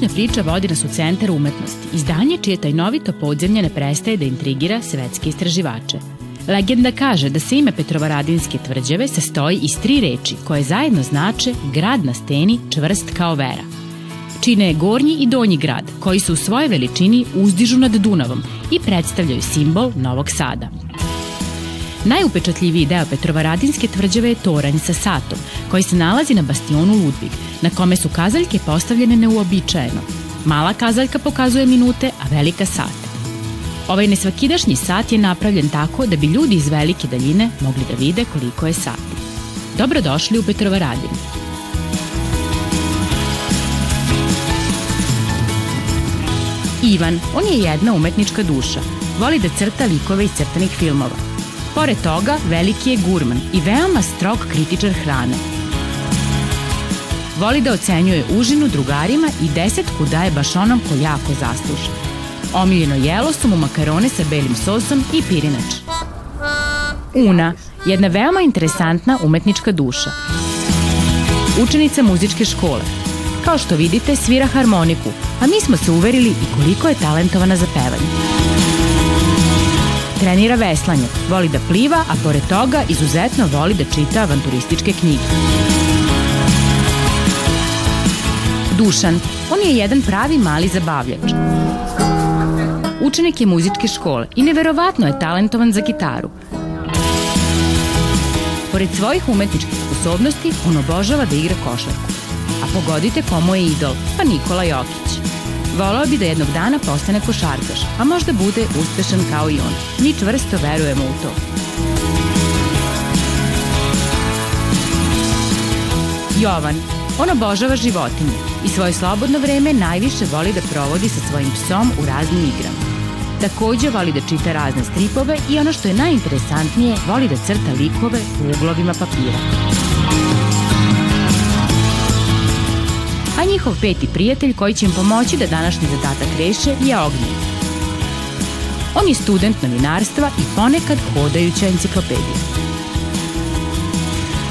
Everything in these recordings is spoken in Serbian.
Današnja priča vodi nas u centar umetnosti, izdanje čije tajnovito podzemlje ne prestaje da intrigira svetske istraživače. Legenda kaže da se ime Petrovaradinske tvrđave sastoji iz tri reči koje zajedno znače grad na steni čvrst kao vera. Čine je gornji i donji grad, koji su u svojoj veličini uzdižu nad Dunavom i predstavljaju simbol Novog Sada. Najupečatljiviji deo Petrovaradinske tvrđave je toranj sa satom, koji se nalazi na bastionu Ludvig, na kome su kazaljke postavljene neuobičajeno. Mala kazaljka pokazuje minute, a velika sat. Ovaj nesvakidašnji sat je napravljen tako da bi ljudi iz velike daljine mogli da vide koliko je sati. Dobrodošli u Petrovaradin. Ivan, on je jedna umetnička duša. Voli da crta likove iz crtanih filmova. Pored toga, veliki je gurman i veoma strog kritičar hrane. Voli da ocenjuje užinu drugarima i desetku daje baš onom ko jako zasluša. Omiljeno jelo su mu makarone sa belim sosom i pirinač. Una, jedna veoma interesantna umetnička duša. Učenica muzičke škole. Kao što vidite, svira harmoniku, a mi smo se uverili i koliko je talentovana za pevanje. Trenira veslanje, voli da pliva, a pored toga izuzetno voli da čita avanturističke knjige. Dušan, on je jedan pravi mali zabavljač. Učenik je muzičke škole i neverovatno je talentovan za gitaru. Pored svojih umetničkih sposobnosti, on obožava da igra košarku. A pogodite komu je idol, pa Nikola Jokić. Volao bi da jednog dana postane košarkaš, a možda bude uspešan kao i on. Mi čvrsto verujemo u to. Jovan, on obožava životinje i svoje slobodno vreme najviše voli da provodi sa svojim psom u raznim igrama. Takođe voli da čita razne stripove i ono što je najinteresantnije, voli da crta likove u uglovima papira. A njihov peti prijatelj koji će im pomoći da današnji zadatak reše je Ognjen. On je student novinarstva i ponekad hodajuća enciklopedija.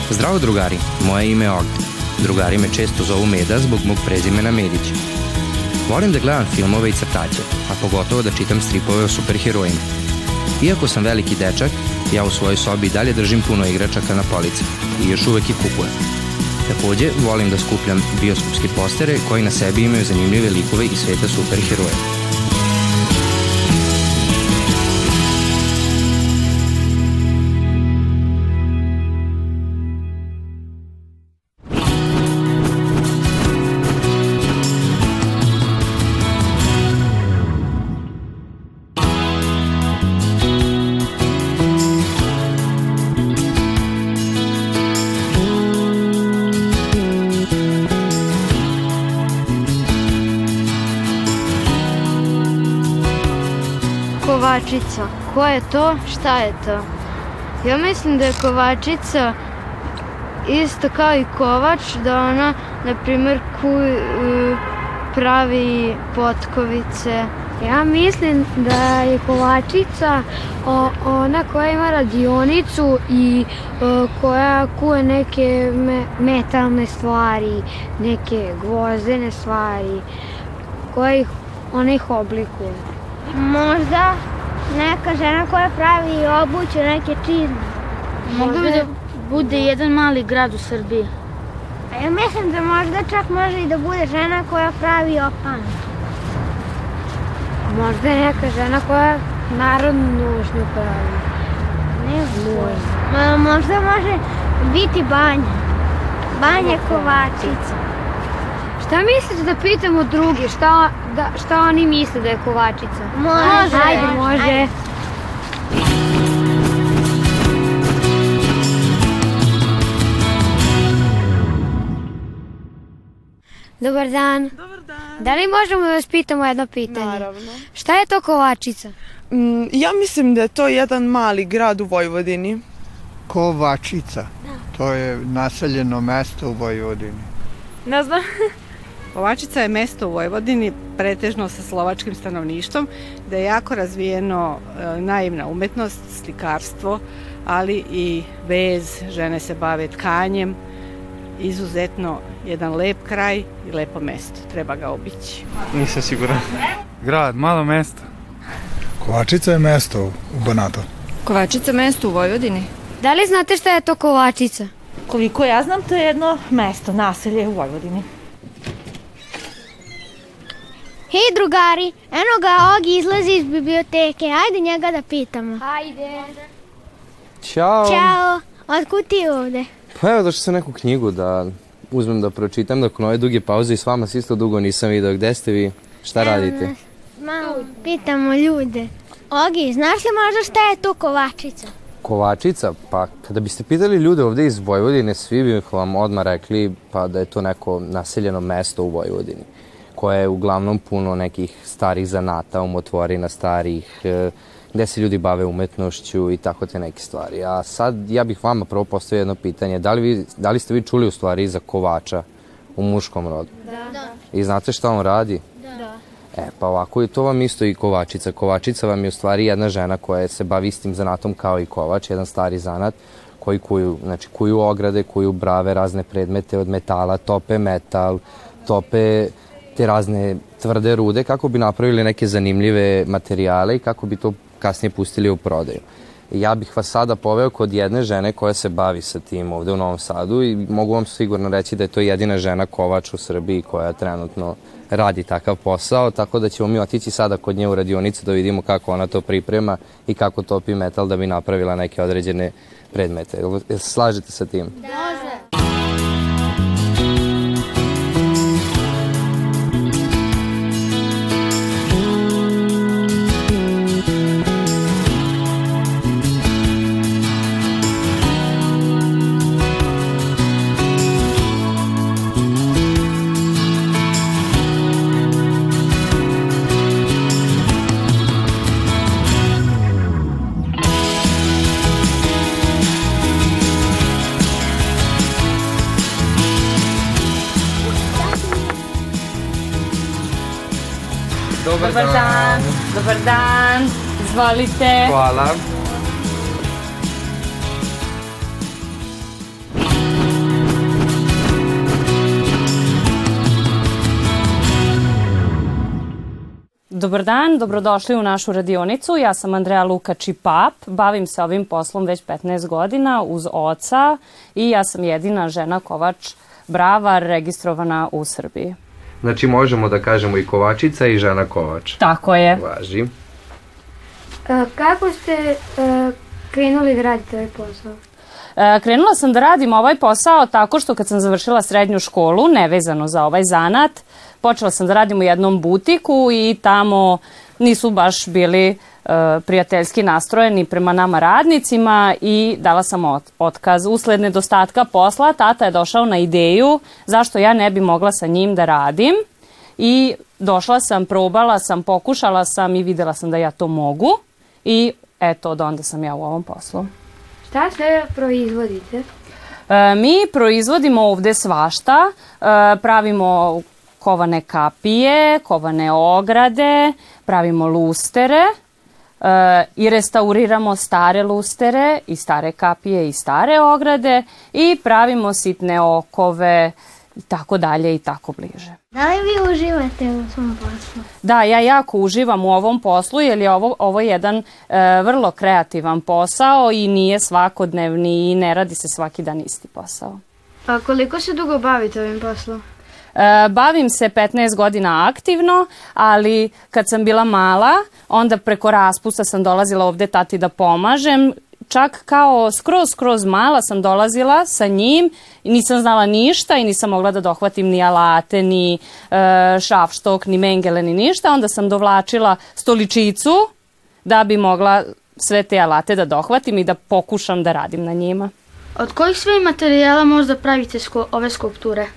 Zdravo drugari, moje ime je Ognjen. Drugari me često zovu Meda zbog mog prezimena Medić. Volim da gledam filmove i crtaće, a pogotovo da čitam stripove o superherojima. Iako sam veliki dečak, ja u svojoj sobi dalje držim puno igračaka na polici i još uvek ih kupujem. Takođe, volim da skupljam bioskopske postere koji na sebi imaju zanimljive likove iz sveta superheroja. Kovačica. Ko je to? Šta je to? Ja mislim da je kovačica isto kao i kovač, da ona, na primjer, ku, e, pravi potkovice. Ja mislim da je kovačica ona koja ima radionicu i o, koja kuje neke me, metalne stvari, neke gvozdene stvari, koja ih, ona ih oblikuje. Možda neka žena koja pravi obuću, neke čizme. Mogu bi da bude jedan mali grad u Srbiji. A ja mislim da možda čak može i da bude žena koja pravi opanke. Možda neka žena koja narodnu nužnju pravi. Ne znam. Ma, možda može biti banja. Banja kovačica. Šta mislite da pitamo drugi? Šta, da, šta oni misle da je kovačica? Može. Ajde, može. Ajde. Dobar dan. Dobar dan. Da li možemo da vas pitamo jedno pitanje? Naravno. Šta je to kovačica? Mm, ja mislim da je to jedan mali grad u Vojvodini. Kovačica. Da. To je naseljeno mesto u Vojvodini. Ne znam. Kovačica je mesto u Vojvodini, pretežno sa slovačkim stanovništvom, gde je jako razvijeno e, naivna umetnost, slikarstvo, ali i vez, žene se bave tkanjem, izuzetno jedan lep kraj i lepo mesto. Treba ga obići. Nisam siguran. Grad, malo mesto. Kovačica je mesto u Banatu. Kovačica mesto u Vojvodini. Da li znate šta je to Kovačica? Koliko ja znam, to je jedno mesto, naselje u Vojvodini. Hej drugari, eno ga Ogi izlazi iz biblioteke, ajde njega da pitamo. Ajde. Ćao. Ćao, otkud ti ovde? Pa evo došao sam neku knjigu da uzmem da pročitam nakon ove duge pauze i s vama se isto dugo nisam video. Gde ste vi? Šta radite? Malo pitamo ljude. Ogi, znaš li možda šta je to kovačica? Kovačica, pa kada biste pitali ljude ovde iz Vojvodine, svi bi vam odmah rekli pa da je to neko naseljeno mesto u Vojvodini, koje je uglavnom puno nekih starih zanata, umotvorina starih, e, gde se ljudi bave umetnošću i tako te neke stvari. A sad ja bih vama prvo postavio jedno pitanje. Da li, vi, da li ste vi čuli u stvari za kovača u muškom rodu? Da. I znate šta on radi? Da. E, pa ovako je to vam isto i kovačica. Kovačica vam je u stvari jedna žena koja se bavi istim zanatom kao i kovač, jedan stari zanat koji kuju, znači kuju ograde, kuju brave, razne predmete od metala, tope metal, tope te razne tvrde rude kako bi napravili neke zanimljive materijale i kako bi to kasnije pustili u prodaju. Ja bih vas sada poveo kod jedne žene koja se bavi sa tim ovde u Novom Sadu i mogu vam sigurno reći da je to jedina žena kovač u Srbiji koja trenutno radi takav posao, tako da ćemo mi otići sada kod nje u radionicu da vidimo kako ona to priprema i kako topi metal da bi napravila neke određene predmete. Slažete sa tim? Može. Dobar dan, izvolite. Hvala. Dobar dan, dobrodošli u našu radionicu. Ja sam Andreja Lukač i Pap. Bavim se ovim poslom već 15 godina uz oca i ja sam jedina žena kovač bravar registrovana u Srbiji. Znači možemo da kažemo i kovačica i žena kovač. Tako je. Važi. E, kako ste e, krenuli da radite ovaj posao? E, krenula sam da radim ovaj posao tako što kad sam završila srednju školu, nevezano za ovaj zanat, počela sam da radim u jednom butiku i tamo nisu baš bili e, prijateljski nastrojeni prema nama radnicima i dala sam ot otkaz. Usled nedostatka posla, tata je došao na ideju zašto ja ne bi mogla sa njim da radim i došla sam, probala sam, pokušala sam i videla sam da ja to mogu i eto, od onda sam ja u ovom poslu. Šta sve proizvodite? E, mi proizvodimo ovde svašta, e, pravimo kovane kapije, kovane ograde, pravimo lustere e, i restauriramo stare lustere i stare kapije i stare ograde i pravimo sitne okove i tako dalje i tako bliže. Da li vi uživate u svom poslu? Da, ja jako uživam u ovom poslu jer je ovo, ovo jedan e, vrlo kreativan posao i nije svakodnevni i ne radi se svaki dan isti posao. A koliko se dugo bavite ovim poslom? E, bavim se 15 godina aktivno, ali kad sam bila mala, onda preko raspusta sam dolazila ovde tati da pomažem. Čak kao skroz, skroz mala sam dolazila sa njim nisam znala ništa i nisam mogla da dohvatim ni alate, ni e, šafštok, ni mengele, ni ništa. Onda sam dovlačila stoličicu da bi mogla sve te alate da dohvatim i da pokušam da radim na njima. Od kojih sve materijala možda pravite sko ove skulpture?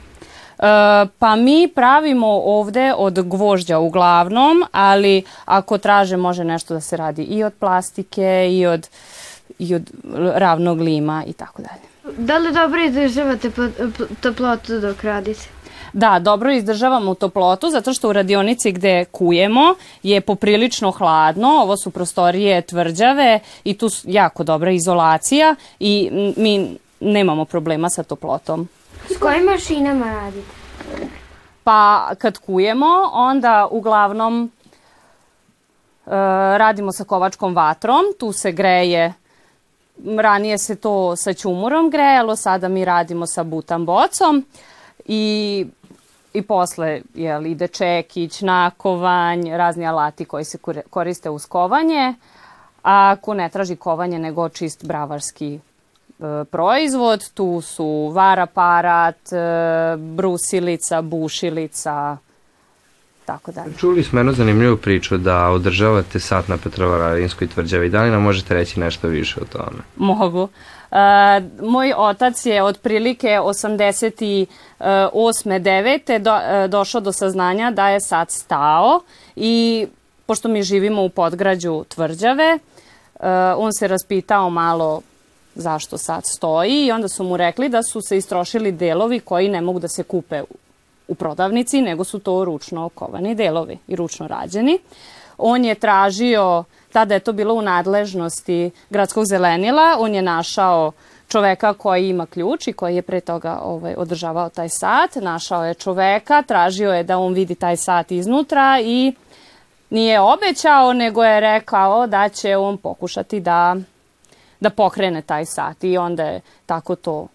E, pa mi pravimo ovde od gvožđa uglavnom, ali ako traže može nešto da se radi i od plastike i od, i od ravnog lima i tako dalje. Da li dobro izdržavate toplotu dok radite? Da, dobro izdržavamo toplotu zato što u radionici gde kujemo je poprilično hladno, ovo su prostorije tvrđave i tu jako dobra izolacija i mi nemamo problema sa toplotom. S kojim mašinama radite? Pa kad kujemo, onda uglavnom e, radimo sa kovačkom vatrom, tu se greje ranije se to sa ćumurom grejalo, sada mi radimo sa butan bocom i, i posle jel, ide čekić, nakovanj, razni alati koji se koriste uz kovanje, a ako ne traži kovanje nego čist bravarski proizvod, tu su var aparat, e, brusilica, bušilica, tako dalje. Čuli smo jednu zanimljivu priču da održavate sat na Petrovaradinskoj tvrđavi. Da li nam možete reći nešto više o tome? Mogu. Uh, moj otac je otprilike 88. 9. Do, došao do saznanja da je sad stao i pošto mi živimo u podgrađu tvrđave, uh, on se raspitao malo zašto sad stoji i onda su mu rekli da su se istrošili delovi koji ne mogu da se kupe u prodavnici, nego su to ručno kovani delovi i ručno rađeni. On je tražio, tada je to bilo u nadležnosti gradskog zelenila, on je našao čoveka koji ima ključ i koji je pre toga ovaj, održavao taj sat. Našao je čoveka, tražio je da on vidi taj sat iznutra i nije obećao, nego je rekao da će on pokušati da, da pokrene taj sat. I onda je tako to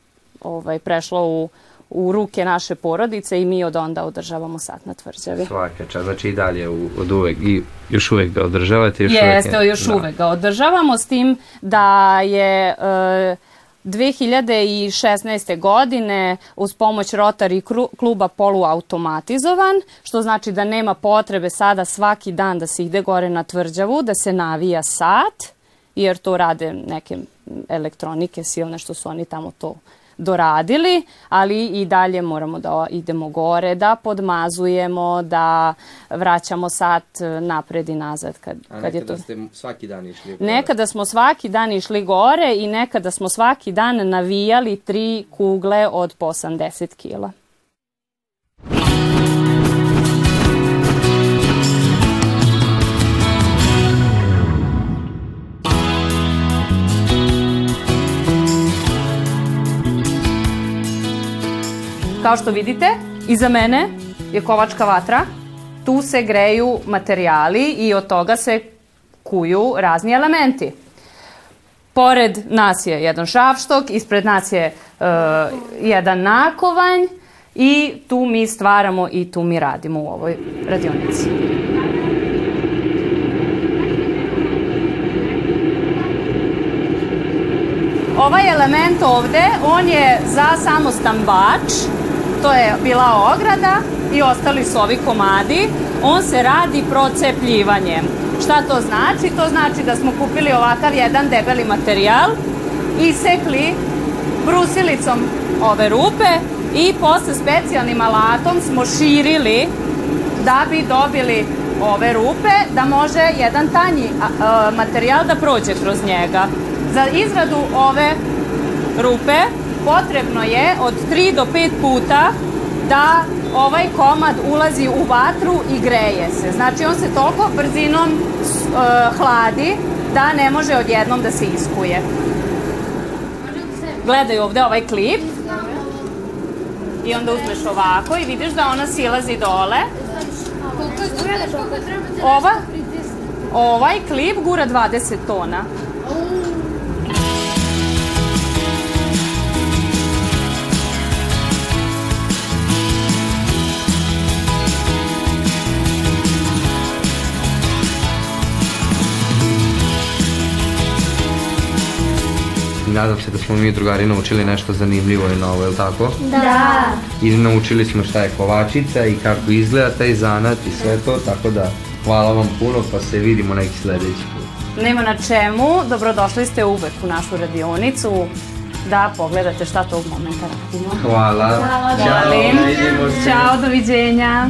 ovaj, prešlo u u ruke naše porodice i mi od onda održavamo sat na tvrđavi. Svaka čast, znači i dalje od uvek i još uvek ga održavate? Još Jeste, uvek, još da. uvek ga održavamo s tim da je... E, 2016. godine uz pomoć Rotary kluba poluautomatizovan, što znači da nema potrebe sada svaki dan da se ide gore na tvrđavu, da se navija sat, jer to rade neke elektronike silne što su oni tamo to doradili, ali i dalje moramo da idemo gore, da podmazujemo, da vraćamo sat napred i nazad. Kad, A kad je to... ste svaki dan išli gore? Nekada smo svaki dan išli gore i nekada smo svaki dan navijali tri kugle od po 80 kila. Kao što vidite, iza mene je kovačka vatra. Tu se greju materijali i od toga se kuju razni elementi. Pored nas je jedan šavštok, ispred nas je uh, jedan nakovanj i tu mi stvaramo i tu mi radimo u ovoj radionici. Ovaj element ovde, on je za samostan bač, to je bila ograda i ostali su ovi komadi. On se radi procepljivanjem. Šta to znači? To znači da smo kupili ovakav jedan debeli materijal, isekli brusilicom ove rupe i posle specijalnim alatom smo širili da bi dobili ove rupe, da može jedan tanji materijal da prođe kroz njega. Za izradu ove rupe potrebno je od 3 do 5 puta da ovaj komad ulazi u vatru i greje se. Znači on se toliko brzinom uh, hladi da ne može odjednom da se iskuje. Gledaj ovde ovaj klip i onda uzmeš ovako i vidiš da ona silazi dole. Ova, ovaj klip gura 20 tona. Nadam se da smo mi drugari naučili nešto zanimljivo i novo, je li tako? Da. I naučili smo šta je kovačica i kako izgleda taj zanat i sve to, tako da hvala vam puno pa se vidimo neki sledeći put. Nema na čemu, dobrodošli ste uvek u našu radionicu da pogledate šta tog momenta radimo. Hvala. Hvala, Ćao, Ćao, doviđenja.